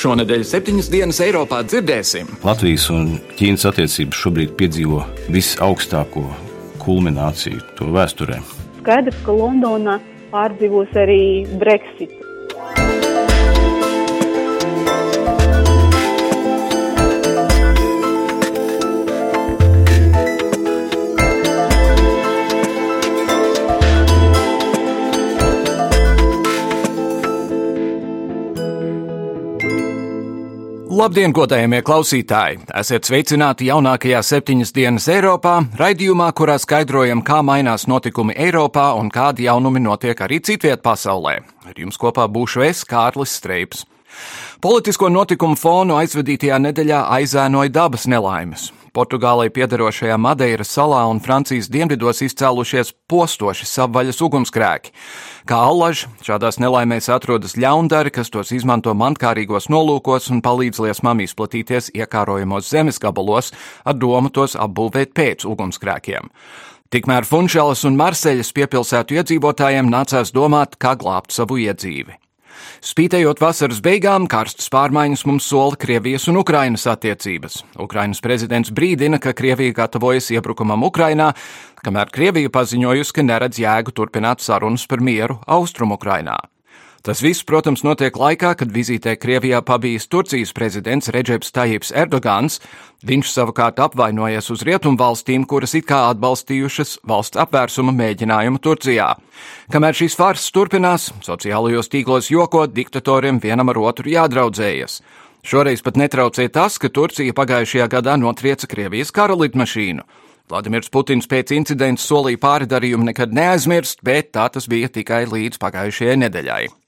Šonadēļ septiņas dienas Eiropā dzirdēsim. Latvijas un Ķīnas attiecības šobrīd piedzīvo visaugstāko kulmināciju to vēsturē. Skaidrs, ka Londona pārdzīvos arī Brexit. Labdien, godējamie klausītāji! Esiet sveicināti jaunākajā septiņas dienas Eiropā, raidījumā, kurā skaidrojam, kā mainās notikumi Eiropā un kādi jaunumi notiek arī citviet pasaulē. Ar jums kopā būšu es, Kārlis Streips. Politisko notikumu fonu aizvadītajā nedēļā aizēnoja dabas nelaimes. Portugālei piederošajā Madeiras salā un Francijas dienvidos izcēlušies postoši savvaļas ugunsgrēki. Kā allaž, šādās nelaimēs atrodas ļaundari, kas tos izmanto mankārīgos nolūkos un palīdz liesmām izplatīties iekārojamos zemes gabalos ar domu tos apbūvēt pēc ugunsgrēkiem. Tikmēr Funšelas un Marseļas piepilsētu iedzīvotājiem nācās domāt, kā glābt savu iedzīvi. Spītējot vasaras beigām, karstas pārmaiņas mums sola Krievijas un Ukrainas attiecības. Ukrainas prezidents brīdina, ka Krievija gatavojas iebrukumam Ukrainā, kamēr Krievija paziņojusi, ka neredz jēgu turpināt sarunas par mieru Austrumukrainā. Tas viss, protams, notiek laikā, kad vizītē Krievijā pabijis Turcijas prezidents Reģeps Tajips Erdogans. Viņš savukārt apvainojies uz rietumvalstīm, kuras it kā atbalstījušas valsts apvērsuma mēģinājumu Turcijā. Kamēr šīs farsas turpinās, sociālajos tīklos jokot, diktatoriem vienam ar otru jādraudzējas. Šoreiz pat netraucēja tas, ka Turcija pagājušajā gadā notrieca Krievijas kara lidmašīnu. Vladimirs Putins pēc incidenta solīja pārdarījumu nekad neaizmirst, bet tā tas bija tikai līdz pagājušajai nedēļai.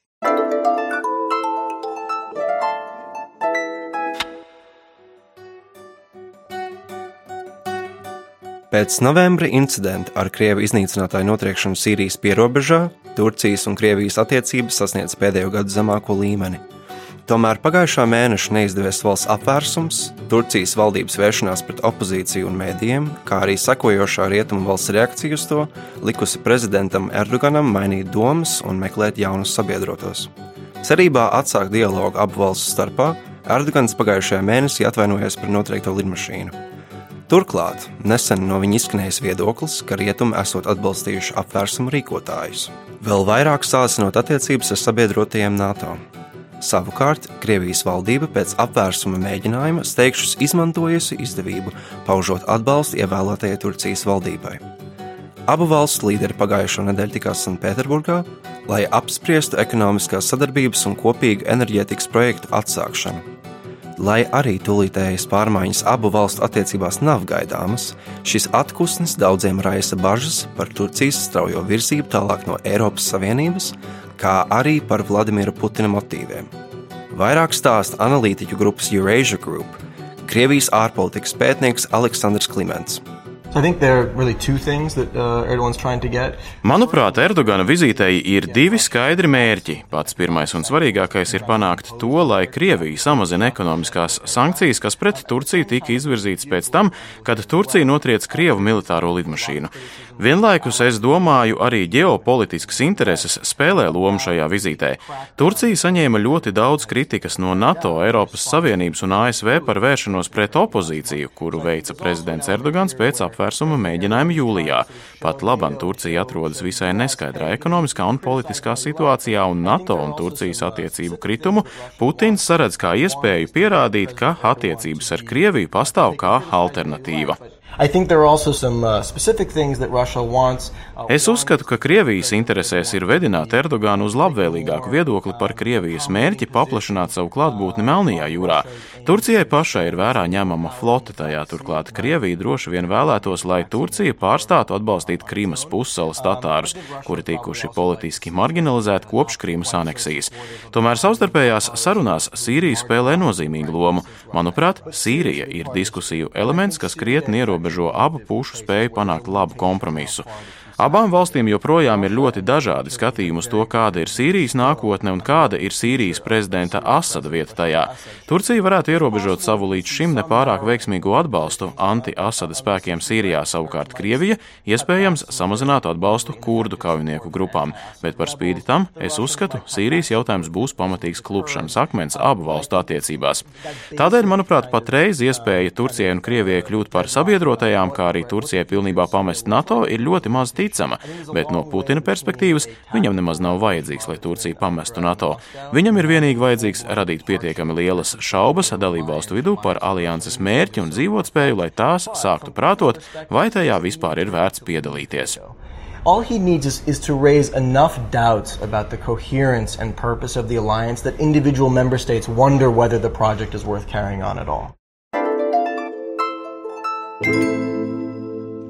Pēc novembra incidenta ar Krievu iznīcinātāju notriekšanu Sīrijas pierobežā Turcijas un Krievijas attiecības sasniedz pēdējo gadu zemāko līmeni. Tomēr pagājušā mēneša neizdevies valsts apvērsums, Turcijas valdības vēršanās pret opozīciju un mēdījiem, kā arī sekojošā rietumu valsts reakcija uz to, likusi prezidentam Erdoganam mainīt domas un meklēt jaunus sabiedrotos. Cerībā atsākt dialogu abu valstu starpā, Erdogans pagājušajā mēnesī atvainojās par notriekto lidmašīnu. Turklāt nesen no viņa izskanējis viedoklis, ka rietumi esot atbalstījuši apvērsumu rīkotājus, vēl vairāk sācinot attiecības ar sabiedrotajiem NATO. Savukārt, Krievijas valdība pēc apvērsuma mēģinājuma steigšus izmantojusi izdevību, paužot atbalstu ievēlētajai Turcijas valdībai. Abu valstu līderi pagājušo nedēļu tikās Sanktpēterburgā, lai apspriestu ekonomiskās sadarbības un kopīgu enerģētikas projektu atsākšanu. Lai arī tūlītējas pārmaiņas abu valstu attiecībās nav gaidāmas, šis atpūsnis daudziem raisa bažas par Turcijas straujo virzību tālāk no Eiropas Savienības, kā arī par Vladimira Putina motīviem. Vairāk stāsta analītiķu grupas Eurasia Group, Krievijas ārpolitikas pētnieks Aleksandrs Kliments. Really that, uh, Manuprāt, Erdogana vizītei ir divi skaidri mērķi. Pats pirmais un svarīgākais ir panākt to, lai Krievija samazina ekonomiskās sankcijas, kas pret Turciju tika izvirzītas pēc tam, kad Turcija notriec Krievu militāro lidmašīnu. Vienlaikus es domāju, arī ģeopolitiskas intereses spēlē lomu šajā vizītē. Turcija saņēma ļoti daudz kritikas no NATO, Eiropas Savienības un ASV par vēršanos pret opozīciju, kuru veica prezidents Erdogans pēc apvērsuma mēģinājuma jūlijā. Pat labam Turcija atrodas visai neskaidrā ekonomiskā un politiskā situācijā, un NATO un Turcijas attiecību kritumu Putins saredz kā iespēju pierādīt, ka attiecības ar Krieviju pastāv kā alternatīva. Uh, uh, es uzskatu, ka Krievijas interesēs ir vedināt Erdoganu uz labvēlīgāku viedokli par Krievijas mērķi paplašināt savu klātbūtni Melnajā jūrā. Turcijai pašai ir vērā ņemama flote tajā, turklāt Krievija droši vien vēlētos, lai Turcija pārstātu atbalstīt Krīmas pussalas tatārus, kuri tikuši politiski marginalizēti kopš Krīmas aneksijas. Tomēr savstarpējās sarunās Sīrija spēlē nozīmīgu lomu. Manuprāt, Sīrija ir diskusiju elements, kas krietni ierobežo ierobežo abu pušu spēju panākt labu kompromisu. Abām valstīm joprojām ir ļoti dažādi skatījumi uz to, kāda ir Sīrijas nākotne un kāda ir Sīrijas prezidenta Asada vieta tajā. Turcija varētu ierobežot savu līdz šim nepārāk veiksmīgo atbalstu anti-Asada spēkiem Sīrijā, savukārt Krievija iespējams samazinātu atbalstu kurdu kaujinieku grupām, bet par spīti tam es uzskatu, Sīrijas jautājums būs pamatīgs klupšanas akmens abu valstu attiecībās. Tādēļ, manuprāt, patreiz iespēja Turcijai un Krievijai kļūt par sabiedrotajām, kā arī Turcijai pilnībā pamest NATO, ir ļoti maz ticama, bet no Putina perspektīvas viņam nemaz nav vajadzīgs, lai Turcija pamestu NATO. Viņam ir vienīgi vajadzīgs radīt pietiekami lielas šaubas dalību valstu vidū par alianses mērķi un dzīvotspēju, lai tās sāktu prātot, vai tajā vispār ir vērts piedalīties. All he needs is, is, to raise enough doubts about the coherence and purpose of the alliance that individual member states wonder whether the project is worth carrying on at all.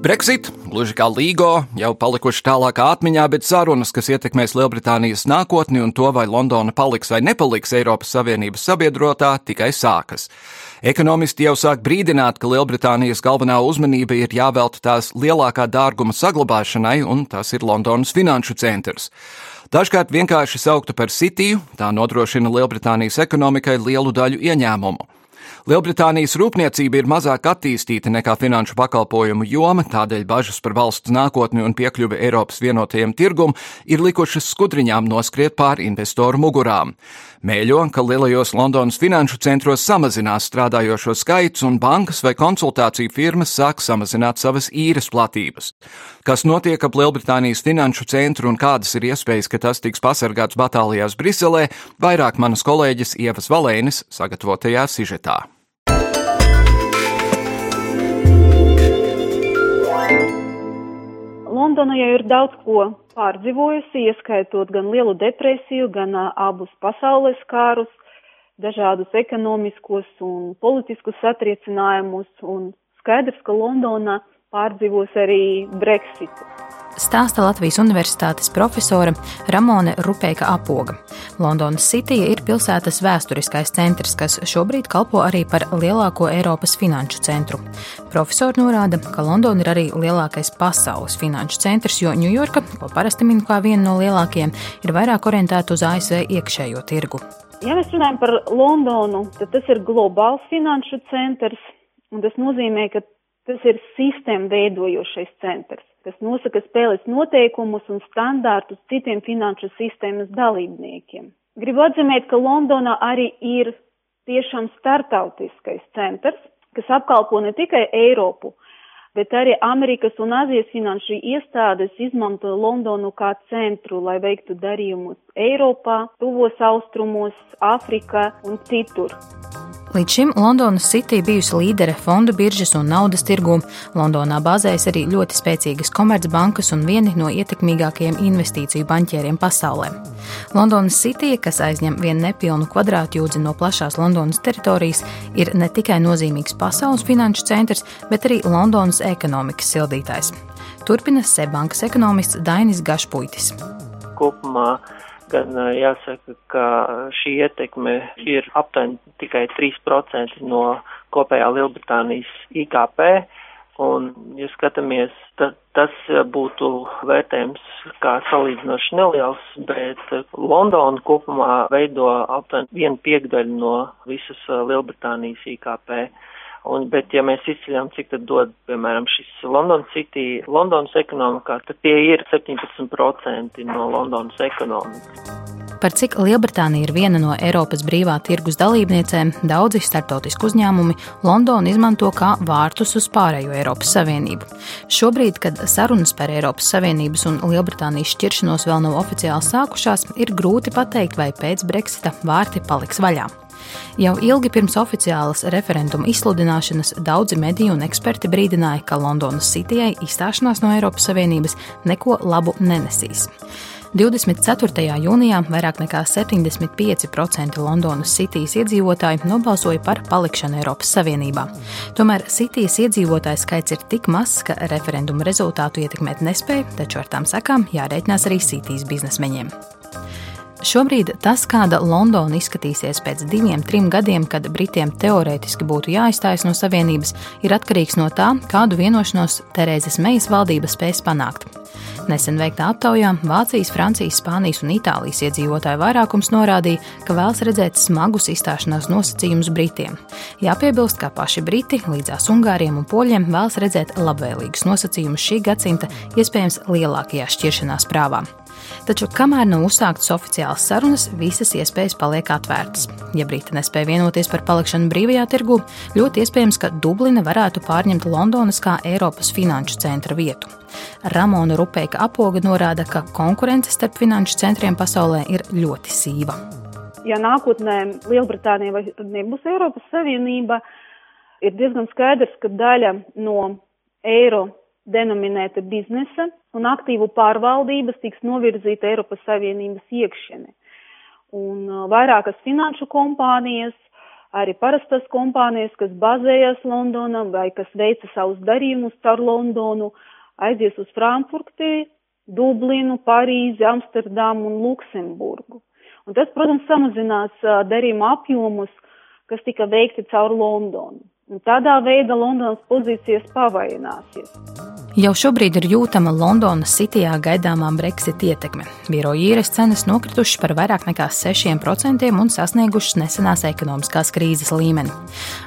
Brexit, gluži kā līgo, jau palikuši tālākā atmiņā, bet sarunas, kas ietekmēs Lielbritānijas nākotni un to, vai Londona paliks vai nepaliks Eiropas Savienības sabiedrotā, tikai sākas. Ekonomisti jau sāk brīdināt, ka Lielbritānijas galvenā uzmanība ir jāvelta tās lielākā dārguma saglabāšanai, un tas ir Londonas finanšu centrs. Dažkārt vienkārši sauktu par Citiju, tā nodrošina Lielbritānijas ekonomikai lielu daļu ieņēmumu. Lielbritānijas rūpniecība ir mazāk attīstīta nekā finanšu pakalpojumu joma, tādēļ bažas par valsts nākotni un piekļuvi Eiropas vienotajam tirgum ir likušas skudriņām noskriet pāri investoru mugurām. Mēļo, ka lielajos Londonas finanšu centros samazinās strādājošo skaits un bankas vai konsultāciju firmas sāk samazināt savas īres platības. Kas notiek ap Lielbritānijas finanšu centru un kādas ir iespējas, ka tas tiks pasargāts batālijās Briselē, vairāk manas kolēģis Ievas Valēnis sagatavotajā sižetā. Londona jau ir daudz ko pārdzīvojusi, ieskaitot gan lielu depresiju, gan abus pasaules kārus, dažādus ekonomiskos un politiskus satriecinājumus, un skaidrs, ka Londona pārdzīvos arī Brexitu. Stāsta Latvijas Universitātes profesore Ramone Rupeika Apoga. Londonas City ir pilsētas vēsturiskais centrs, kas šobrīd kalpo arī par lielāko Eiropas finanšu centru. Profesori norāda, ka Londona ir arī lielākais pasaules finanšu centrs, jo Ņujorka, ko parasti min kā vienu no lielākajiem, ir vairāk orientēta uz ASV iekšējo tirgu. Ja mēs runājam par Londonu, tad tas ir globāls finanšu centrs, un tas nozīmē, ka Tas ir sistēma veidojošais centrs, kas nosaka spēles noteikumus un standārtus citiem finanšu sistēmas dalībniekiem. Gribu atzīmēt, ka Londonā arī ir tiešām startautiskais centrs, kas apkalpo ne tikai Eiropu, bet arī Amerikas un Azijas finanšu iestādes izmanto Londonu kā centru, lai veiktu darījumus Eiropā, tuvos austrumos, Āfrikā un citur. Līdz šim Londonas City bijusi līdere fondu biržas un naudas tirgū. Londonā bāzējas arī ļoti spēcīgas komercbankas un vieni no ietekmīgākajiem investīciju banķieriem pasaulē. Londonas City, kas aizņem vienu nepilnu kvadrātjūdzi no plašās Londonas teritorijas, ir ne tikai nozīmīgs pasaules finanšu centrs, bet arī Londonas ekonomikas sildītājs. Turpina Sebankas ekonomists Dainis Gašpuitis. Kopumā gan jāsaka, ka šī ietekme ir aptuveni tikai 3% no kopējā Lielbritānijas IKP. Un, ja skatāmies, tad tas būtu vērtējums kā salīdzinoši neliels, bet Londona kopumā veido aptuveni vienu piekdaļu no visas Lielbritānijas IKP. Un, bet, ja mēs izceļam, cik tad dod, piemēram, šis London City, Londonas ekonomikā, tad tie ir 17% no Londonas ekonomikas. Par cik Lielbritānija ir viena no Eiropas brīvā tirgus dalībniecēm, daudzi starptautiski uzņēmumi Londonu izmanto kā vārtus uz pārējo Eiropas Savienību. Šobrīd, kad sarunas par Eiropas Savienības un Lielbritānijas šķiršanos vēl nav oficiāli sākušās, ir grūti pateikt, vai pēc Brexita vārti paliks vaļā. Jau ilgi pirms oficiālas referenduma izsludināšanas daudzi mediji un eksperti brīdināja, ka Londonas Citijai izstāšanās no Eiropas Savienības neko labu nenesīs. 24. jūnijā vairāk nekā 75% Londonas Citijas iedzīvotāji nobalsoja par palikšanu Eiropas Savienībā. Tomēr Citijas iedzīvotāju skaits ir tik mazs, ka referenduma rezultātu ietekmēt nespēja, taču ar tām sekām jārēķinās arī Citijas biznesmeņiem. Šobrīd tas, kāda Londona izskatīsies pēc diviem, trim gadiem, kad Britiem teorētiski būtu jāizstājas no Savienības, ir atkarīgs no tā, kādu vienošanos Terēzes Meijas valdība spēs panākt. Nesen veiktā aptaujā Vācijas, Francijas, Spānijas un Itālijas iedzīvotāju vairākums norādīja, ka vēlas redzēt smagus izstāšanās nosacījumus Britiem. Jāpiebilst, ka paši Briti līdzās Ungāriem un Poļiem vēlas redzēt labvēlīgus nosacījumus šī gadsimta iespējams lielākajā šķiršanās prāvā. Taču, kamēr nav uzsāktas oficiālas sarunas, visas iespējas paliek atvērtas. Ja Briti nespēja vienoties par palikšanu brīvajā tirgu, ļoti iespējams, ka Dublina varētu pārņemt Londonas kā Eiropas finanšu centra vietu. Ramona Rupeika apoga norāda, ka konkurence starp finanšu centriem pasaulē ir ļoti sīva. Ja nākotnē Lielbritānija nebūs Eiropas Savienība, ir diezgan skaidrs, ka daļa no eiro denominēta biznesa un aktīvu pārvaldības tiks novirzīta Eiropas Savienības iekšienē. Un uh, vairākas finanšu kompānijas, arī parastas kompānijas, kas bazējas Londonā vai kas veica savus darījumus caur Londonu, aizies uz Frankfurti, Dublinu, Parīzi, Amsterdamu un Luksemburgu. Un tas, protams, samazinās uh, darījumu apjomus, kas tika veikti caur Londonu. Un tādā veidā Londonas pozīcijas pavaināsies. Jau šobrīd ir jūtama Londonas Citijā gaidāmā Brexit ietekme. Biroja īres cenas nokritušas par vairāk nekā 6% un sasniegušas nesenās ekonomiskās krīzes līmeni.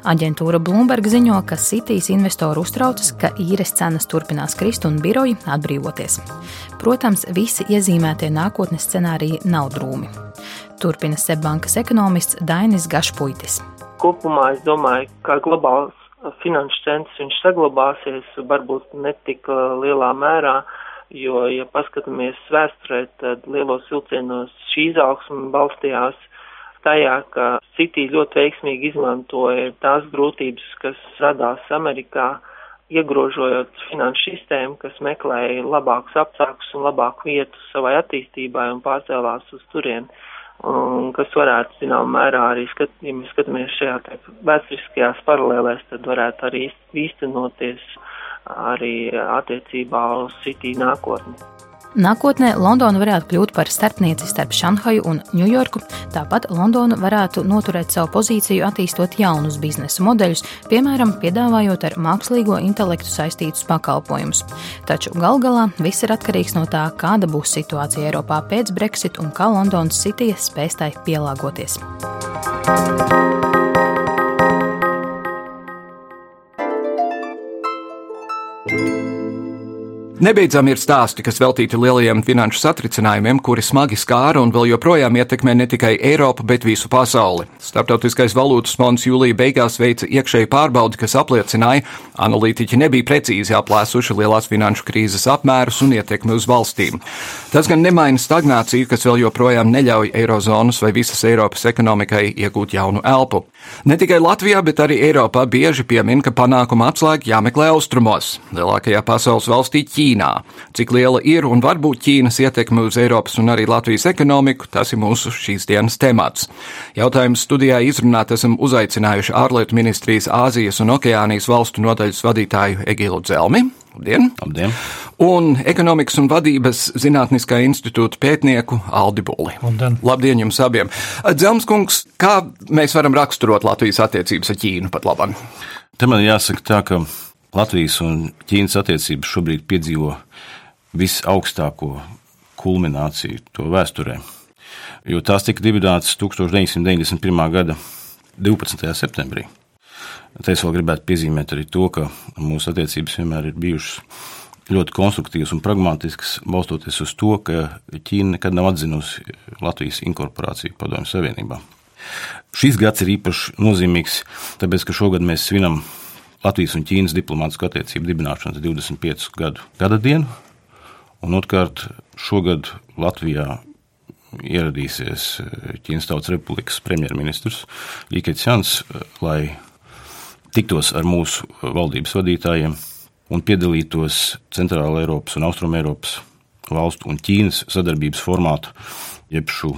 Aģentūra Bloomberg ziņo, ka Citijas investori uztraucas, ka īres cenas turpinās krist un biroji atbrīvoties. Protams, visi iezīmētie nākotnes scenāriji nav drūmi. Turpina Sebbankas ekonomists Dainis Gašpuitis kopumā es domāju, ka globāls finanšu centrs viņš saglabāsies, varbūt netik lielā mērā, jo, ja paskatāmies vēsturē, tad lielos vilcienos šī izaugsme balstījās tajā, ka City ļoti veiksmīgi izmantoja tās grūtības, kas radās Amerikā, iegrožojot finanšu sistēmu, kas meklēja labākus apstākļus un labāku vietu savai attīstībai un pārcēlās uz turieni un kas varētu, zinām, mērā arī, skat, ja mēs skatāmies šajā vēsturiskajās paralēlēs, tad varētu arī īstenoties arī attiecībā uz City nākotni. Nākotnē Londona varētu kļūt par starpnieci starp Šanhaju un Ņujorku. Tāpat Londona varētu noturēt savu pozīciju, attīstot jaunus biznesa modeļus, piemēram, piedāvājot ar mākslīgo intelektu saistītus pakalpojumus. Taču gal galā viss ir atkarīgs no tā, kāda būs situācija Eiropā pēc Brexit un kā Londonas City spēs tai pielāgoties. Nebeidzami ir stāsti, kas veltīti lielajiem finanšu satricinājumiem, kuri smagi skāra un vēl joprojām ietekmē ne tikai Eiropu, bet visu pasauli. Startautiskais valūtas fonds jūlijā beigās veica iekšēju pārbaudi, kas apliecināja, ka analītiķi nebija precīzi aplēsuši lielās finanšu krīzes apmērus un ietekmi uz valstīm. Tas gan nemaina stagnāciju, kas vēl joprojām neļauj Eirozonas vai visas Eiropas ekonomikai iegūt jaunu elpu. Ne tikai Latvijā, bet arī Eiropā bieži piemin, ka panākuma atslēga jāmeklē austrumos, lielākajā pasaules valstī Ķīnā. Cik liela ir un var būt Ķīnas ietekme uz Eiropas un arī Latvijas ekonomiku, tas ir mūsu šīs dienas temats. Jautājumu studijā izrunāt esam uzaicinājuši ārlietu ministrijas Āzijas un Okeānijas valstu nodaļas vadītāju Egilu Dzelmi. Labdien! Labdien. Un ekonomikas un vadības zinātniskā institūta pētnieku Aldi Buli. Labdien. Labdien jums abiem! Dzemskungs, kā mēs varam raksturot Latvijas attiecības ar Ķīnu pat labam? Te man jāsaka tā, ka Latvijas un Ķīnas attiecības šobrīd piedzīvo visaugstāko kulmināciju to vēsturē. Jo tās tika dibinātas 1991. gada 12. septembrī. Te es vēl gribētu piezīmēt arī to, ka mūsu attiecības vienmēr ir bijušas ļoti konstruktīvs un pragmatisks, balstoties uz to, ka Ķīna nekad nav atzinusi Latvijas inkorporāciju Padomju Savienībā. Šis gads ir īpaši nozīmīgs, tāpēc, ka šogad mēs svinam Latvijas un Ķīnas diplomātisku attiecību dibināšanas 25 gadu gada dienu, un otrkārt šogad Latvijā ieradīsies Ķīnas Tautas Republikas premjerministrs Līkets Jans, lai tiktos ar mūsu valdības vadītājiem un piedalītos Centrāla Eiropas un Austrum Eiropas valstu un Ķīnas sadarbības formātu, jeb šo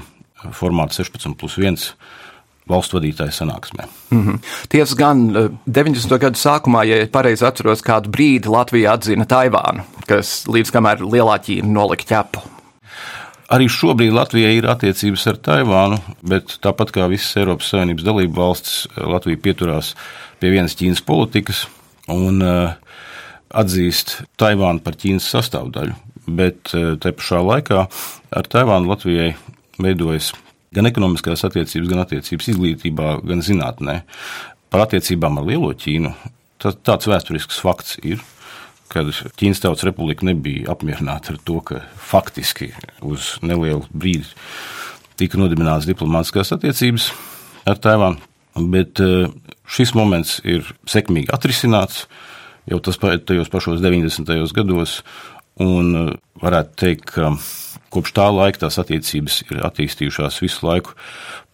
formātu 16 plus 1 valstu vadītāju sanāksmē. Mm -hmm. Tiesa gan 90. Eh, gadu sākumā, ja pareizi atceros, kādu brīdi Latvija atzina Taivānu, kas līdz kamēr Lielā Ķīna nolika ķepu. Arī šobrīd Latvijai ir attiecības ar Taivānu, bet tāpat kā visas Eiropas Savienības dalību valstis, Latvija pieturās pie vienas Ķīnas politikas. Un, uh, atzīst Taivānu par Ķīnas sastāvdaļu, bet eh, te pašā laikā ar Taivānu Latvijai veidojas gan ekonomiskās attiecības, gan attiecības izglītībā, gan zinātnē. Par attiecībām ar Lielo Ķīnu tāds vēsturisks fakts ir, kad Ķīnas Tautas Republika nebija apmierināta ar to, ka faktiski uz nelielu brīdi tika nodibināts diplomātiskās attiecības ar Taivānu, bet eh, šis moments ir sekmīgi atrisināts jau tas tajos pašos 90. gados. Un uh, varētu teikt, ka kopš tā laika tās attiecības ir attīstījušās visu laiku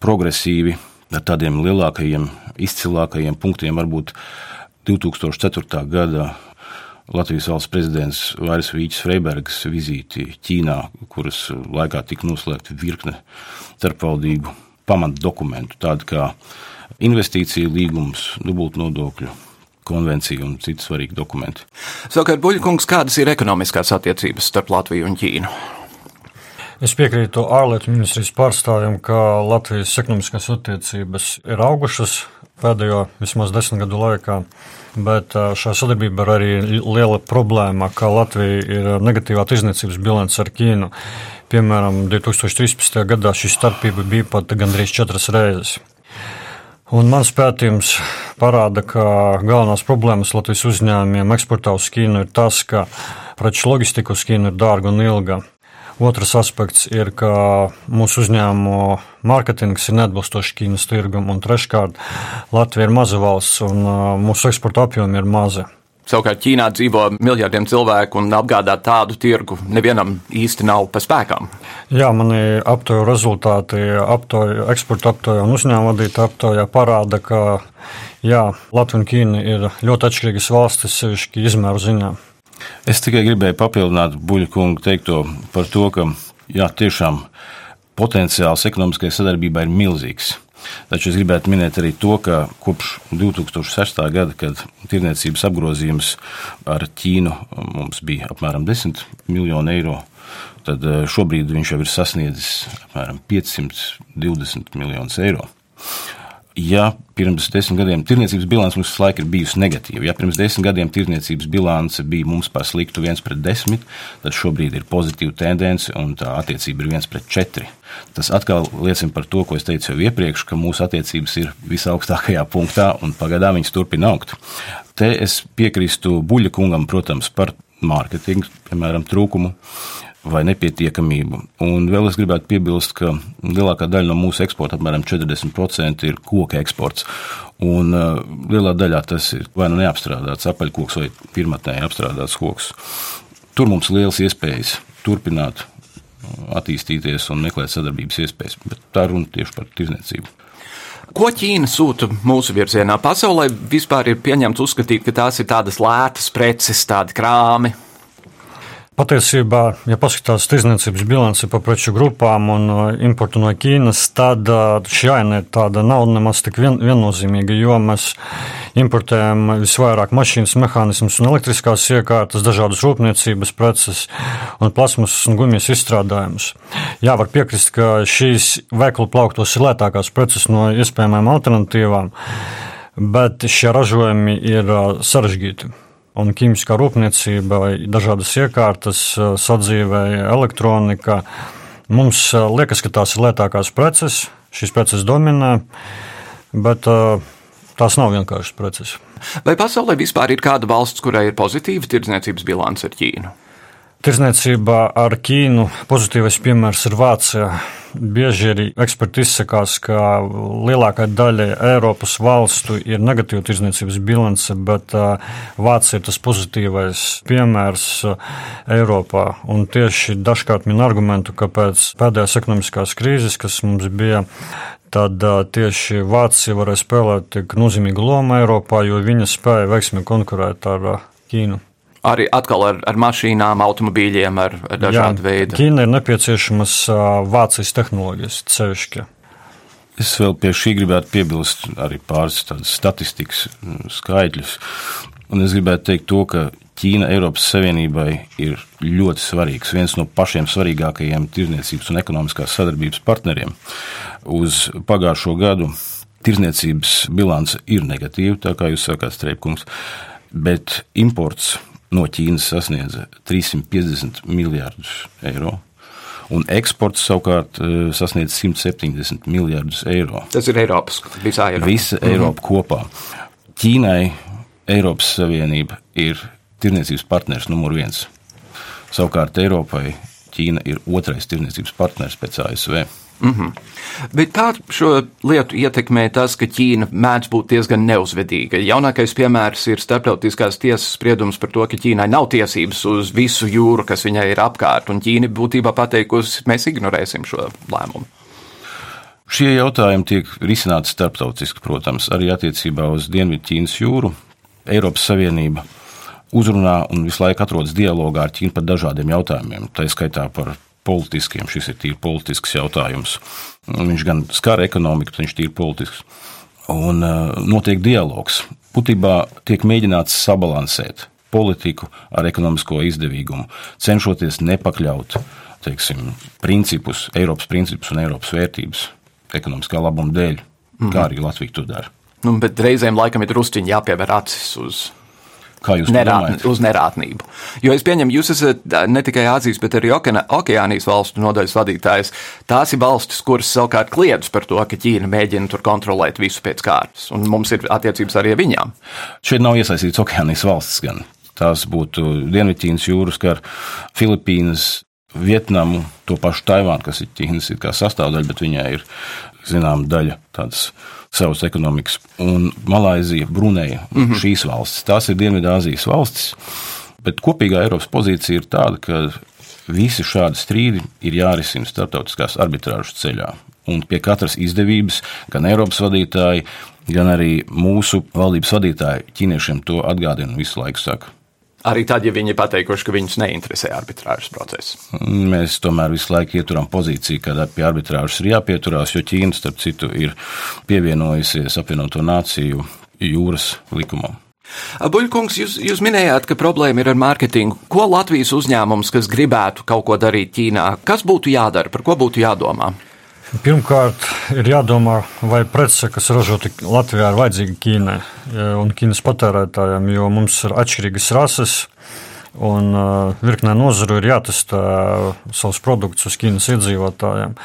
progresīvi, ar tādiem lielākajiem, izcilākajiem punktiem. Varbūt 2004. gada Latvijas valsts prezidents Vairs Vīķis Freibergs vizīti Ķīnā, kuras laikā tika noslēgta virkne starpvaldību pamatdokumentu, tādu kā investīciju līgums, dubultnodokļu konvencija un citi svarīgi dokumenti. Savukārt, Buļbuļkungs, kādas ir ekonomiskās attiecības starp Latviju un Ķīnu? Es piekrītu ārlietu ministrijas pārstāvjiem, ka Latvijas ekonomiskās attiecības ir augušas pēdējo vismaz desmit gadu laikā. Bet šā sadarbība ir arī liela problēma, ka Latvija ir negatīvā tirzniecības bilance ar Ķīnu. Piemēram, 2013. gadā šī starpība bija pat gandrīz četras reizes. Un mans pētījums parāda, ka galvenās problēmas Latvijas uzņēmumiem eksportā uz Ķīnu ir tas, ka preču logistika uz Ķīnu ir dārga un ilga. Otrs aspekts ir, ka mūsu uzņēmumu mārketings ir neatbilstošs Ķīnas tirgum, un treškārt, Latvija ir maza valsts un mūsu eksporta apjomi ir mazi. Savukārt Ķīnā dzīvo miljardiem cilvēku un apgādāt tādu tirgu nevienam īsti nav pa spēkām. Jā, mani aptauju rezultāti, aptauju, eksporta aptauja un uzņēmuma vadīta aptaujā parāda, ka jā, Latvija un Ķīna ir ļoti atšķirīgas valstis, sevišķi izmēru ziņā. Es tikai gribēju papildināt Buļbuļs kungu teikto par to, ka jā, tiešām potenciāls ekonomiskai sadarbībai ir milzīgs. Taču es gribētu minēt arī to, ka kopš 2006. gada, kad tirniecības apgrozījums ar Ķīnu mums bija apmēram 10 miljoni eiro, tad eh, šobrīd viņš jau ir sasniedzis apmēram 520 miljonus eiro ja pirms desmit gadiem tirniecības bilance mums visu laiku ir bijusi negatīva, ja pirms desmit gadiem tirniecības bilance bija mums par sliktu viens pret desmit, tad šobrīd ir pozitīva tendence un tā attiecība ir viens pret četri. Tas atkal liecina par to, ko es teicu jau iepriekš, ka mūsu attiecības ir visaugstākajā punktā un pagaidām viņas turpina augt. Te es piekrīstu Buļļa kungam, protams, par mārketingu, piemēram, trūkumu vai nepietiekamību. Un vēl es gribētu piebilst, ka lielākā daļa no mūsu eksporta, apmēram 40%, ir koka eksports. Un uh, lielā daļā tas ir vai nu neapstrādāts apaļkoks vai pirmotnēji apstrādāts koks. Tur mums ir liels iespējas turpināt uh, attīstīties un meklēt sadarbības iespējas, bet tā runa tieši par tirdzniecību. Ko Ķīna sūta mūsu virzienā? Pasaulē vispār ir pieņemts uzskatīt, ka tās ir tādas lētas preces, tādi krāmi, Patiesībā, ja paskatās tirdzniecības bilanci pa preču grupām un uh, importu no Ķīnas, tad uh, šī aina tāda nav nemaz tik vien, viennozīmīga, jo mēs importējam visvairāk mašīnas, mehānismus un elektriskās iekārtas, dažādas rūpniecības preces un plasmasas un gumijas izstrādājumus. Jā, var piekrist, ka šīs veikalu plauktos ir lētākās preces no iespējamām alternatīvām, bet šie ražojumi ir uh, sarežģīti un ķīmiskā rūpniecība, vai dažādas iekārtas, sadzīvē, elektronika. Mums liekas, ka tās ir lētākās preces, šīs preces dominē, bet tās nav vienkāršas preces. Vai pasaulē vispār ir kāda valsts, kurai ir pozitīva tirdzniecības bilance ar Ķīnu? Tirzniecībā ar Ķīnu pozitīvais piemērs ir Vācija. Bieži arī eksperti izsakās, ka lielākai daļai Eiropas valstu ir negatīva tirzniecības bilance, bet Vācija ir tas pozitīvais piemērs Eiropā. Un tieši dažkārt min argumentu, ka pēc pēdējās ekonomiskās krīzes, kas mums bija, tad tieši Vācija varēja spēlēt tik nozīmīgu lomu Eiropā, jo viņa spēja veiksmīgi konkurēt ar Ķīnu arī atkal ar, ar mašīnām, automobīļiem, ar, ar dažādu veidu. Ķīna ir nepieciešamas Vācijas tehnoloģijas cevišķi. Es vēl pie šī gribētu piebilst arī pāris statistikas skaitļus. Un es gribētu teikt to, ka Ķīna Eiropas Savienībai ir ļoti svarīgs, viens no pašiem svarīgākajiem tirdzniecības un ekonomiskās sadarbības partneriem. Uz pagājušo gadu tirdzniecības bilance ir negatīva, tā kā jūs sakāt, Streipkungs, bet imports no Ķīnas sasniedza 350 miljardus eiro. Un eksports savukārt eh, sasniedz 170 miljardus eiro. Tas ir Eiropas, visā Eiropā. Visa mhm. Eiropa -hmm. kopā. Ķīnai Eiropas Savienība ir tirniecības partners numur viens. Savukārt Eiropai Ķīna ir otrais tirniecības partners pēc ASV. Mm -hmm. Bet kā šo lietu ietekmē tas, ka Ķīna mēdz būt diezgan neuzvedīga? Jaunākais piemērs ir starptautiskās tiesas spriedums par to, ka Ķīnai nav tiesības uz visu jūru, kas viņai ir apkārt, un Ķīna būtībā pateikusi, mēs ignorēsim šo lēmumu. Šie jautājumi tiek risināti starptautiski, protams, arī attiecībā uz Dienvidķīnas jūru. Eiropas Savienība uzrunā un visu laiku atrodas dialogā ar Ķīnu par dažādiem jautājumiem, tā skaitā par politiskiem. Šis ir tīri politisks jautājums. Viņš gan skar ekonomiku, bet viņš ir tīri politisks. Un uh, notiek dialogs. Būtībā tiek mēģināts sabalansēt politiku ar ekonomisko izdevīgumu, cenšoties nepakļaut teiksim, principus, Eiropas principus un Eiropas vērtības ekonomiskā labuma dēļ, mm -hmm. kā arī Latvija to dara. Nu, bet reizēm laikam ir drusciņi jāpievēr acis uz Kā jūs Nerāt, uz nerātnību. Jo es pieņemu, jūs esat ne tikai Āzijas, bet arī Okeānijas valstu nodaļas vadītājs. Tās ir valstis, kuras savukārt kliedz par to, ka Ķīna mēģina tur kontrolēt visu pēc kārtas, un mums ir attiecības arī ar viņām. Šeit nav iesaistīts Okeānijas valstis gan. Tās būtu Dienvidķīnas jūras, kā Filipīnas, Vietnamu, to pašu Taivānu, kas ir Ķīnas ir sastāvdaļa, bet viņai ir zināma daļa tādas savas ekonomikas, un Malaizija, Bruneja, mm -hmm. šīs valstis. Tās ir Dienvidāzijas valstis, bet kopīgā Eiropas pozīcija ir tāda, ka visi šādi strīdi ir jārisina starptautiskās arbitrāžas ceļā. Un pie katras izdevības gan Eiropas vadītāji, gan arī mūsu valdības vadītāji ķīniešiem to atgādina visu laiku. Saka. Arī tad, ja viņi ir pateikuši, ka viņus neinteresē arbitrāžas process. Mēs tomēr visu laiku ieturam pozīciju, ka pie arbitrāžas ir jāpieturās, jo Ķīna, starp citu, ir pievienojusies apvienoto nāciju jūras likumam. Buļkungs, jūs, jūs minējāt, ka problēma ir ar mārketingu. Ko Latvijas uzņēmums, kas gribētu kaut ko darīt Ķīnā, kas būtu jādara, par ko būtu jādomā? Pirmkārt, ir jādomā, vai prece, kas ražota Latvijā, ir vajadzīga Ķīnai un Ķīnas patērētājiem, jo mums ir atšķirīgas rases. Un uh, virknē nozaru ir jātestē savus produktus uz Ķīnas iedzīvotājiem.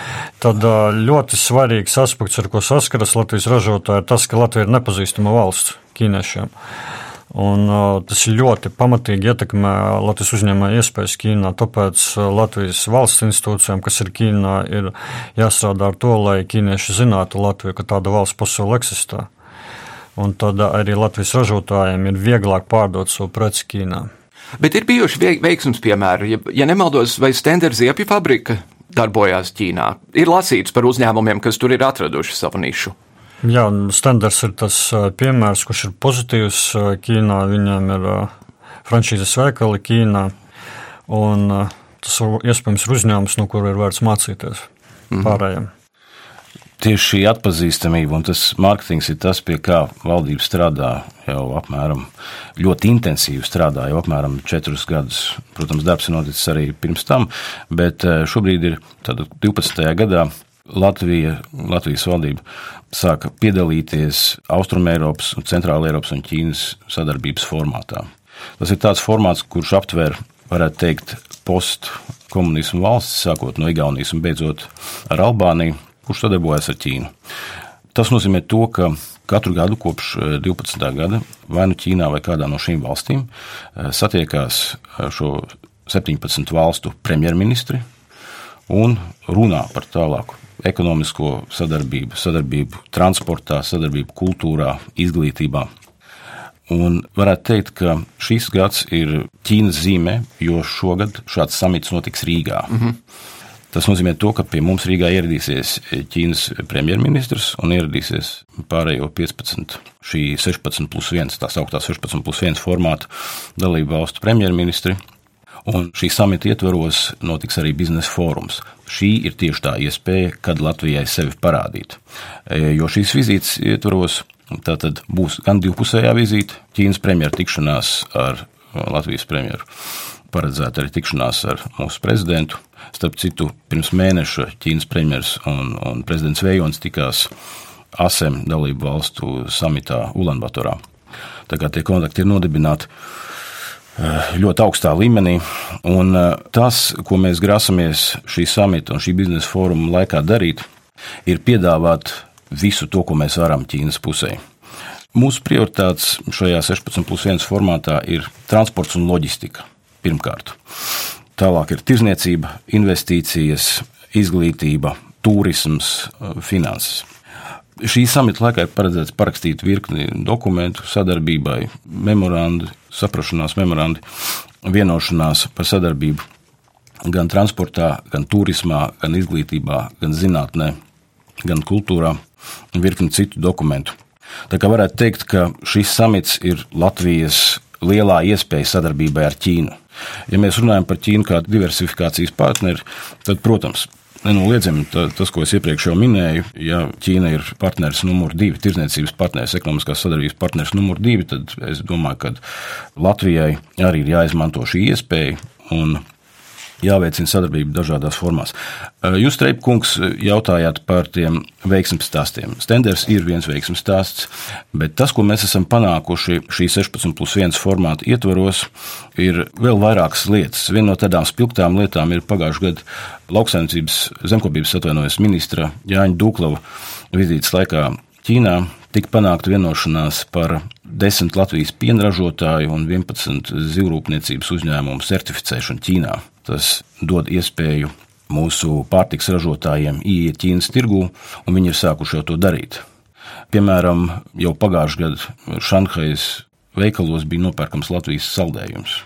Tad uh, ļoti svarīgs aspekts, ar ko saskaras Latvijas ražotāji, ir tas, ka Latvija ir nepazīstama valsts ķīniešiem. Uh, Un, tas ļoti pamatīgi ietekmē Latvijas uzņēmēju iespējas Ķīnā. Tāpēc Latvijas valsts institūcijām, kas ir Ķīnā, ir jāstrādā ar to, lai ķīnieši zinātu Latviju, ka tāda valsts pasaulē eksistē. Un tad arī Latvijas ražotājiem ir vieglāk pārdot savu preci Ķīnā. Bet ir bijuši veiksmīgi piemēri. Ja, ja nemaldos, vai Stendera ziepju fabrika darbojās Ķīnā, ir lasīts par uzņēmumiem, kas tur ir atraduši savu nišu. Jā, standarts ir tas piemērs, kurš ir pozitīvs Ķīnā. Viņiem ir frančīzes veikali Ķīnā, un tas iespējams ir uzņēmums, no kura ir vērts mācīties mhm. pārējiem. Tieši šī atpazīstamība un tas mārketings ir tas, pie kā valdība strādā jau apmēram ļoti intensīvi strādā jau apmēram četrus gadus. Protams, darbs ir noticis arī pirms tam, bet šobrīd ir 12. gadā Latvija, Latvijas valdība sāka piedalīties Austrumēropas, Centrālēropas un Ķīnas sadarbības formātā. Tas ir tāds formāts, kurš aptver, varētu teikt, postkomunismu valsts, sākot no Igaunijas un beidzot ar Albāniju, kurš sadarbojas ar Ķīnu. Tas nozīmē to, ka katru gadu kopš 12. gada vai nu Ķīnā vai kādā no šīm valstīm satiekās šo 17 valstu premjerministri un runā par tālāku ekonomisko sadarbību, sadarbību transportā, sadarbību kultūrā, izglītībā. Un varētu teikt, ka šis gads ir Ķīnas zīmē, jo šogad šāds samits notiks Rīgā. Mm -hmm. Tas nozīmē, to, ka pie mums Rīgā ieradīsies Ķīnas premjerministrs un ieradīsies pārējo 15, šī 16 plus 1, tā sauktā 16 plus 1 formāta dalību valstu premjerministri. Un šī samita ietvaros notiks arī biznesa fórums. Šī ir tieši tā iespēja, kad Latvijai sevi parādīt. E, jo šīs vizītes ietvaros tātad būs gan divpusējā vizīte, Ķīnas premjera tikšanās ar Latvijas premjeru, paredzēta arī tikšanās ar mūsu prezidentu. Starp citu, pirms mēneša Ķīnas premjeras un, un prezidents Vējons tikās ASEM dalību valstu samitā Ulanbatorā. Tā kā tie kontakti ir nodibināti ļoti augstā līmenī. Un eh, tas, ko mēs grasamies šī samita un šī biznesa fóruma laikā darīt, ir piedāvāt visu to, ko mēs varam Ķīnas pusē. Mūsu prioritātes šajā 16 plus 1 formātā ir transports un loģistika. Pirmkārt, tālāk ir tirzniecība, investīcijas, izglītība, turisms, eh, finanses. Šī samita laikā ir paredzēts parakstīt virkni dokumentu sadarbībai, memorandu, saprašanās memorandi, vienošanās par sadarbību gan transportā, gan turismā, gan izglītībā, gan zinātnē, gan kultūrā un virkni citu dokumentu. Tā kā varētu teikt, ka šis samits ir Latvijas lielā iespēja sadarbībai ar Ķīnu. Ja mēs runājam par Ķīnu kā diversifikācijas partneri, tad, protams, Nenoliedzami tas, ko es iepriekš jau minēju, ja Ķīna ir partneris numur divi, tirdzniecības partneris, ekonomiskās sadarbības partneris numur divi, tad es domāju, ka Latvijai arī ir jāizmanto šī iespēja. Un jāveicina sadarbība dažādās formās. Jūs, Treipkungs, jautājāt par tiem veiksmju stāstiem. Stenders ir viens veiksmju stāsts, bet tas, ko mēs esam panākuši šī 16 plus 1 formāta ietvaros, ir vēl vairākas lietas. Viena no tādām spilgtām lietām ir pagājušā gada lauksaimniecības zemkopības atvainojas ministra Jāņa Duklava vizītes laikā Ķīnā tika panākta vienošanās par 10 Latvijas pienražotāju un 11 zivrūpniecības uzņēmumu certificēšanu Ķīnā. Tas dod iespēju mūsu pārtiks ražotājiem ieiet Ķīnas tirgū, un viņi ir sākuši jau to darīt. Piemēram, jau pagājušajā gadā Šanhajas veikalos bija nopērkams Latvijas saldējums.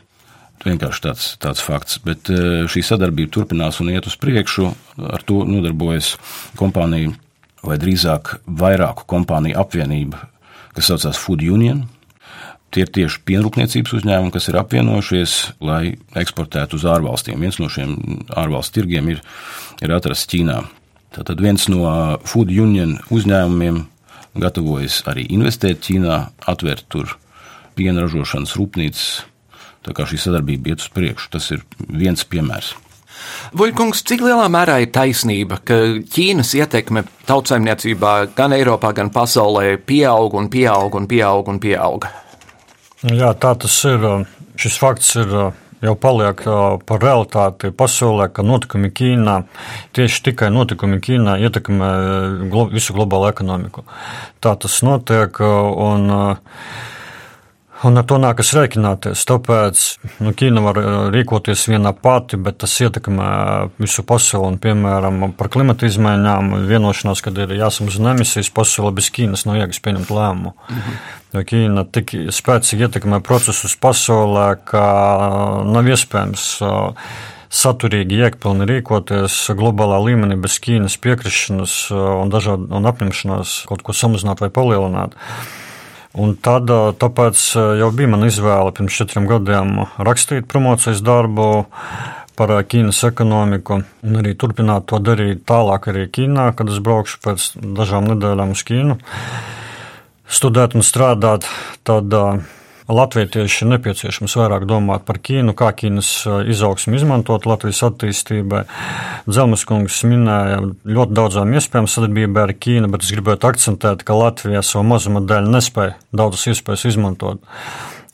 Vienkārši tāds, tāds fakts, bet e, šī sadarbība turpinās un iet uz priekšu. Ar to nodarbojas kompānija, vai drīzāk vairāku kompāniju apvienība, kas saucās Food Union. Tie ir tieši pienrūpniecības uzņēmumi, kas ir apvienojušies, lai eksportētu uz ārvalstīm. Viens no šiem ārvalstu tirgiem ir, ir atrasts Ķīnā. Tātad viens no Food Union uzņēmumiem gatavojas arī investēt Ķīnā, atvērt tur piena ražošanas rūpnīcas. Tā kā šī sadarbība iet uz priekšu, tas ir viens piemērs. Vuļkungs, cik lielā mērā ir taisnība, ka Ķīnas ietekme tautsājumniecībā gan Eiropā, gan pasaulē pieaug un pieaug un pieaug un pieaug? Jā, tā tas ir. Šis fakts ir jau paliek par realitāti pasaulē, ka notikumi Ķīnā, tieši tikai notikumi Ķīnā ietekmē visu globālo ekonomiku. Tā tas notiek. Un, Un ar to nākas rēķināties. Tāpēc nu, Ķīna var rīkoties viena pati, bet tas ietekmē visu pasauli. Un, piemēram, par klimata izmaiņām vienošanās, kad ir jāsamazina emisijas, pasaule bez Ķīnas nav jēgas pieņemt lēmumu. Mhm. Jo Ķīna tik spēcīgi ietekmē procesus pasaulē, ka nav iespējams saturīgi, iekpilni rīkoties globālā līmenī bez Ķīnas piekrišanas un, dažādu, un apņemšanās kaut ko samazināt vai palielināt. Un tad, tāpēc jau bija mana izvēle pirms četriem gadiem rakstīt promocijas darbu par Ķīnas ekonomiku un arī turpināt to darīt tālāk arī Ķīnā, kad es braukšu pēc dažām nedēļām uz Ķīnu. Studēt un strādāt, tad Latviešiem ir nepieciešams vairāk domāt par Ķīnu, kā Ķīnas izaugsmu izmantot Latvijas attīstībai. Dzelmas kungs minēja ļoti daudzām iespējām sadarbībā ar Ķīnu, bet es gribētu akcentēt, ka Latvija savu mazuma dēļ nespēja daudzas iespējas izmantot.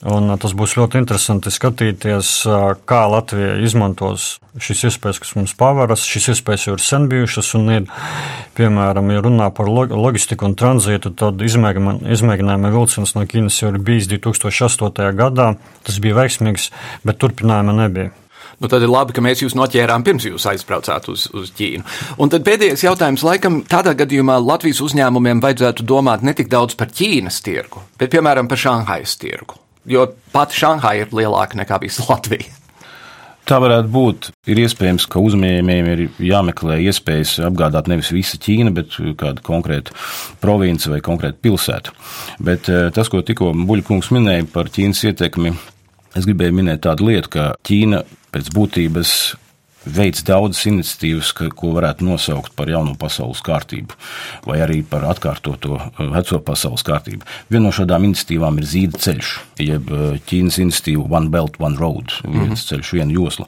Un tas būs ļoti interesanti skatīties, kā Latvija izmantos šīs iespējas, kas mums paveras. Šīs iespējas jau ir sen bijušas, un, ir, piemēram, ja runā par loģistiku un tranzītu, tad izmēģinājuma vilciens no Ķīnas jau ir bijis 2008. gadā. Tas bija veiksmīgs, bet turpinājuma nebija. Nu, tad ir labi, ka mēs jūs noķērām pirms jūs aizbraucāt uz, uz Ķīnu. Un tad pēdējais jautājums, laikam, tādā gadījumā Latvijas uzņēmumiem vajadzētu domāt ne tik daudz par Ķīnas tirgu, bet piemēram par Šanhajas tirgu. Jo pati Šanhaja ir lielāka nekā visa Latvija. Tā varētu būt. Ir iespējams, ka uzņēmējiem ir jāmeklē iespējas apgādāt nevis visu Ķīnu, bet kādu konkrētu provinci vai konkrētu pilsētu. Bet eh, tas, ko tikko Buļbuļkungs minēja par Ķīnas ietekmi, es gribēju minēt tādu lietu, ka Ķīna pēc būtības veids daudzas iniciatīvas, ko varētu nosaukt par jauno pasaules kārtību, vai arī par atkārtoto uh, veco pasaules kārtību. Viena no šādām iniciatīvām ir zīda ceļš, jeb uh, Ķīnas iniciatīva One Belt, One Road, viens mm -hmm. ceļš, viena josla.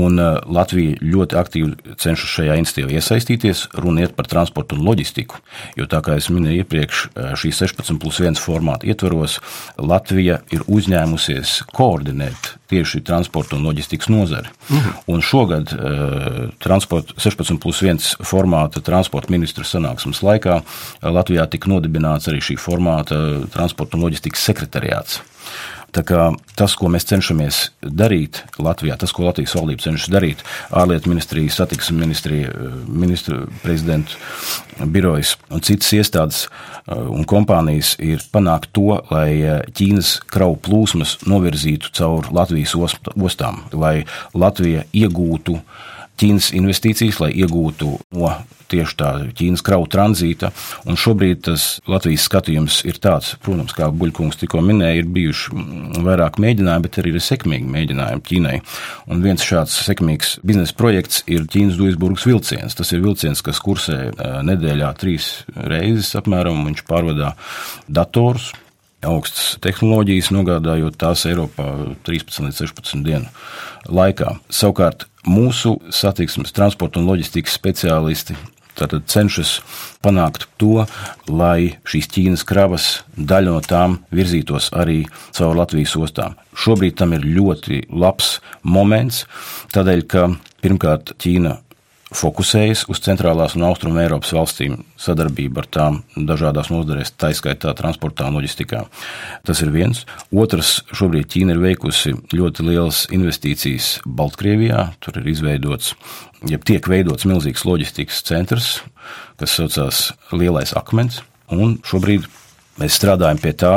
Un uh, Latvija ļoti aktīvi cenšas šajā iniciatīvā iesaistīties, runiet par transportu un loģistiku, jo tā kā es minēju iepriekš, šī 16 plus 1 formāta ietveros, Latvija ir uzņēmusies koordinēt tieši transporta un loģistikas nozari. Mm -hmm. Un šogad uh, transporta 16 plus 1 formāta transporta ministra sanāksmes laikā Latvijā tika nodibināts arī šī formāta transporta un loģistikas sekretariāts. Tas, ko mēs cenšamies darīt Latvijā, tas, ko Latvijas valdība cenšas darīt, ārlietu ministrija, satiksmes ministrija, ministra prezidentu birojas un citas iestādes uh, un kompānijas, ir panākt to, lai uh, Ķīnas kravu plūsmas novirzītu caur Latvijas ostām, lai Latvija iegūtu Ķīnas investīcijas, lai iegūtu no tieši tā Ķīnas kravu tranzīta. Un šobrīd tas Latvijas skatījums ir tāds, protams, kā Buļkungs tikko minēja, ir bijuši mm, vairāk mēģinājumi, bet arī ir sekmīgi mēģinājumi Ķīnai. Un viens šāds sekmīgs biznesa projekts ir Ķīnas Duisburgas vilciens. Tas ir vilciens, kas kursē nedēļā trīs reizes apmēram, un viņš pārvadā datorus augstas tehnoloģijas, nogādājot tās Eiropā 13 līdz 16 dienu laikā. Savukārt mūsu satiksmes, transporta un loģistikas speciālisti Tātad cenšas panākt to, lai šīs Ķīnas kravas daļa no tām virzītos arī caur Latvijas ostām. Šobrīd tam ir ļoti labs moments, tādēļ, ka pirmkārt Ķīna fokusējas uz centrālās un austrumu Eiropas valstīm sadarbību ar tām dažādās nozarēs, tā izskaitā transportā un loģistikā. Tas ir viens. Otrs, šobrīd Ķīna ir veikusi ļoti lielas investīcijas Baltkrievijā. Tur ir izveidots, ja tiek veidots milzīgs loģistikas centrs, kas saucās Lielais akmens, un šobrīd mēs strādājam pie tā,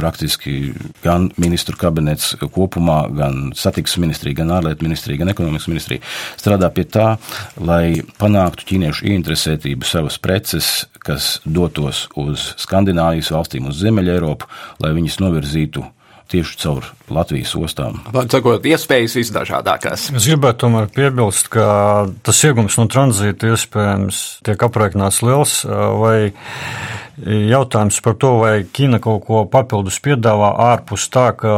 praktiski gan ministru kabinets kopumā, gan satiksmes ministrija, gan ārlietu ministrija, gan ekonomikas ministrija strādā pie tā, lai panāktu ķīniešu ieinteresētību savas preces, kas dotos uz Skandināvijas valstīm, uz Ziemeļa Eiropu, lai viņas novirzītu tieši caur Latvijas ostām. Sakot, iespējas visdažādākās. Es gribētu tomēr piebilst, ka tas iegums no tranzīta iespējams tiek aprēķināts liels vai Jautājums par to, vai Ķīna kaut ko papildus piedāvā ārpus tā, ka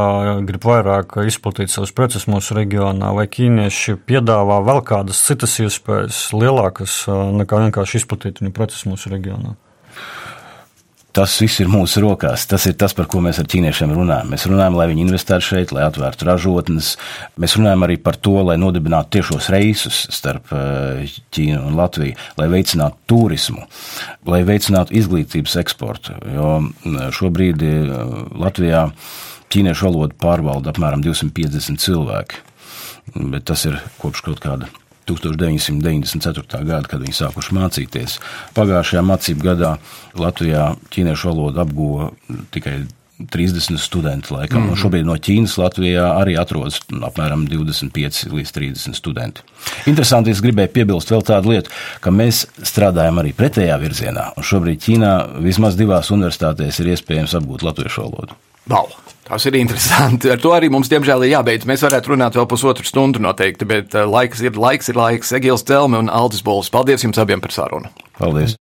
grib vairāk izplatīt savus preces mūsu reģionā, vai ķīnieši piedāvā vēl kādas citas iespējas lielākas nekā vienkārši izplatīt viņu preces mūsu reģionā. Tas viss ir mūsu rokās. Tas ir tas, par ko mēs ar ķīniešiem runājam. Mēs runājam, lai viņi investētu šeit, lai atvērtu ražotnes. Mēs runājam arī par to, lai nodibinātu tiešos reisus starp eh, Ķīnu un Latviju, lai veicinātu turismu, lai veicinātu izglītības eksportu. Jo šobrīd eh, Latvijā ķīniešu valodu pārvalda apmēram 250 cilvēki. Bet tas ir kopš kaut kāda 1994. gada, kad viņi sākuši mācīties. Pagājušajā mācību gadā Latvijā ķīniešu valodu apguva tikai 30 studenti laikam. Mm -hmm. Šobrīd no Ķīnas Latvijā arī atrodas apmēram 25 līdz 30 studenti. Interesanti, es gribēju piebilst vēl tādu lietu, ka mēs strādājam arī pretējā virzienā. Šobrīd Ķīnā vismaz divās universitātēs ir iespējams apgūt latviešu valodu. Wow. Tas ir interesanti. Ar to arī mums, diemžēl, ir jābeidz. Mēs varētu runāt vēl pusotru stundu noteikti, bet eh, laiks ir laiks, ir laiks. Egils Celme un Aldis Bols. Paldies jums abiem par sarunu. Paldies!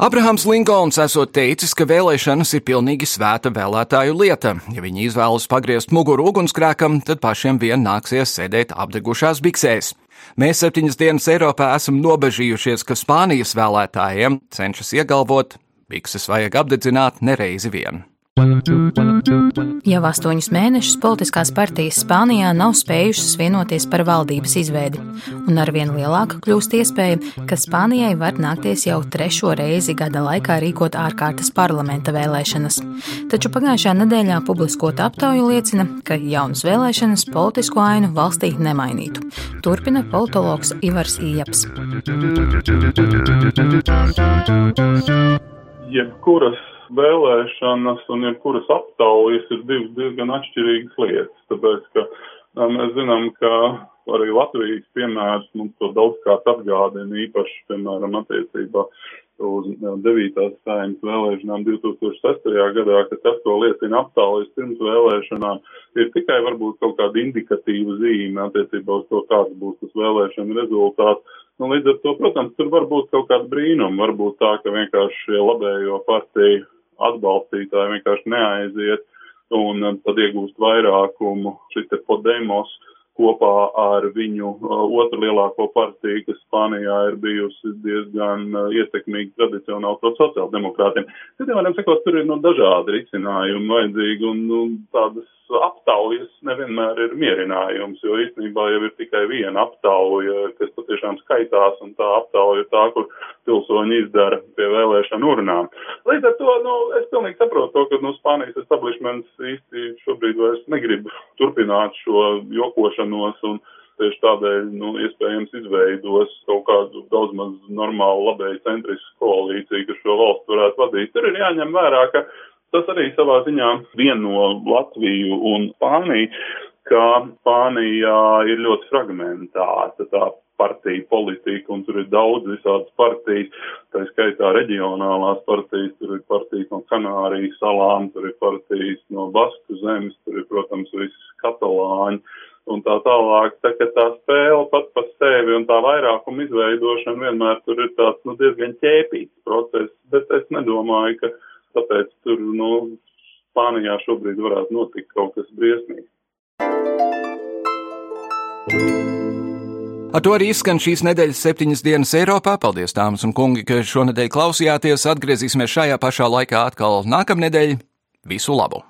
Abrahams Linkolns esot teicis, ka vēlēšanas ir pilnīgi svēta vēlētāju lieta. Ja viņi izvēlas pagriezt muguru ugunsgrēkam, tad pašiem vien nāksies sēdēt apdegušās biksēs. Mēs septiņas dienas Eiropā esam nobežījušies, ka Spānijas vēlētājiem cenšas iegalvot, Bikses vajag apdedzināt nereizi vien. Jau astoņus mēnešus politiskās partijas Spānijā nav spējušas vienoties par valdības izveidi, un arvien lielāka kļūst iespēja, ka Spānijai var nākties jau trešo reizi gada laikā rīkot ārkārtas parlamenta vēlēšanas. Taču pagājušā nedēļā publiskota aptauja liecina, ka jaunas vēlēšanas politisko ainu valstī nemainītu. Turpina politologs Ivars Ijaps. Jebkuras vēlēšanas un jebkuras aptaujas ir divas diezgan atšķirīgas lietas, tāpēc, ka mēs zinām, ka arī Latvijas piemērs mums to daudzkārt atgādina, īpaši, piemēram, attiecībā uz 9. saimnes vēlēšanām 2006. gadā, ka tas, ko liecina aptaujas pirms vēlēšanām, ir tikai varbūt kaut kāda indikatīva zīme attiecībā uz to, kāds būs tas vēlēšana rezultāts. Nu, līdz ar to, protams, tur var būt kaut kāda brīnuma, varbūt tā, ka vienkārši labējo partiju atbalstītāji vienkārši neaiziet un tad iegūst vairākumu. Šis te Podemos kopā ar viņu uh, otru lielāko partiju, kas Spānijā ir bijusi diezgan uh, ietekmīga tradicionāli pret sociāldemokrātiem. Citiem vārdiem sakot, tur ir no nu, dažādi risinājumi vajadzīgi un nu, tādas aptaujas nevienmēr ir mierinājums, jo īstenībā jau ir tikai viena aptauja, kas patiešām skaitās, un tā aptauja tā, kur pilsoņi izdara pie vēlēšanu urnām. Līdz ar to, nu, es pilnīgi saprotu to, ka, nu, Spānijas establishments īsti šobrīd vairs negrib turpināt šo jokošanos un tieši tādēļ, nu, iespējams izveidos kaut kādu daudz maz normālu labēju centrisku koalīciju, kas šo valstu varētu vadīt. Tur ir jāņem vērā, ka Tas arī savā ziņā vieno Latviju un Spāniju, ka Spānijā ir ļoti fragmentāta tā partija politika, un tur ir daudz visādas partijas, tā skaitā reģionālās partijas, tur ir partijas no Kanārijas salām, tur ir partijas no Basku zemes, tur ir, protams, visi katalāņi un tā tālāk. Tā, ka tā spēle pat pa sevi un tā vairākuma izveidošana vienmēr tur ir tāds, nu, diezgan ķēpīgs process, bet es nedomāju, ka Tāpēc tur, nu, Spānijā šobrīd varētu notikt kaut kas briesmīgs. Ar to arī izskan šīs nedēļas septiņas dienas Eiropā. Paldies, dāmas un kungi, ka šonadēļ klausījāties. Atgriezīsimies šajā pašā laikā atkal nākamnedēļ. Visu labu!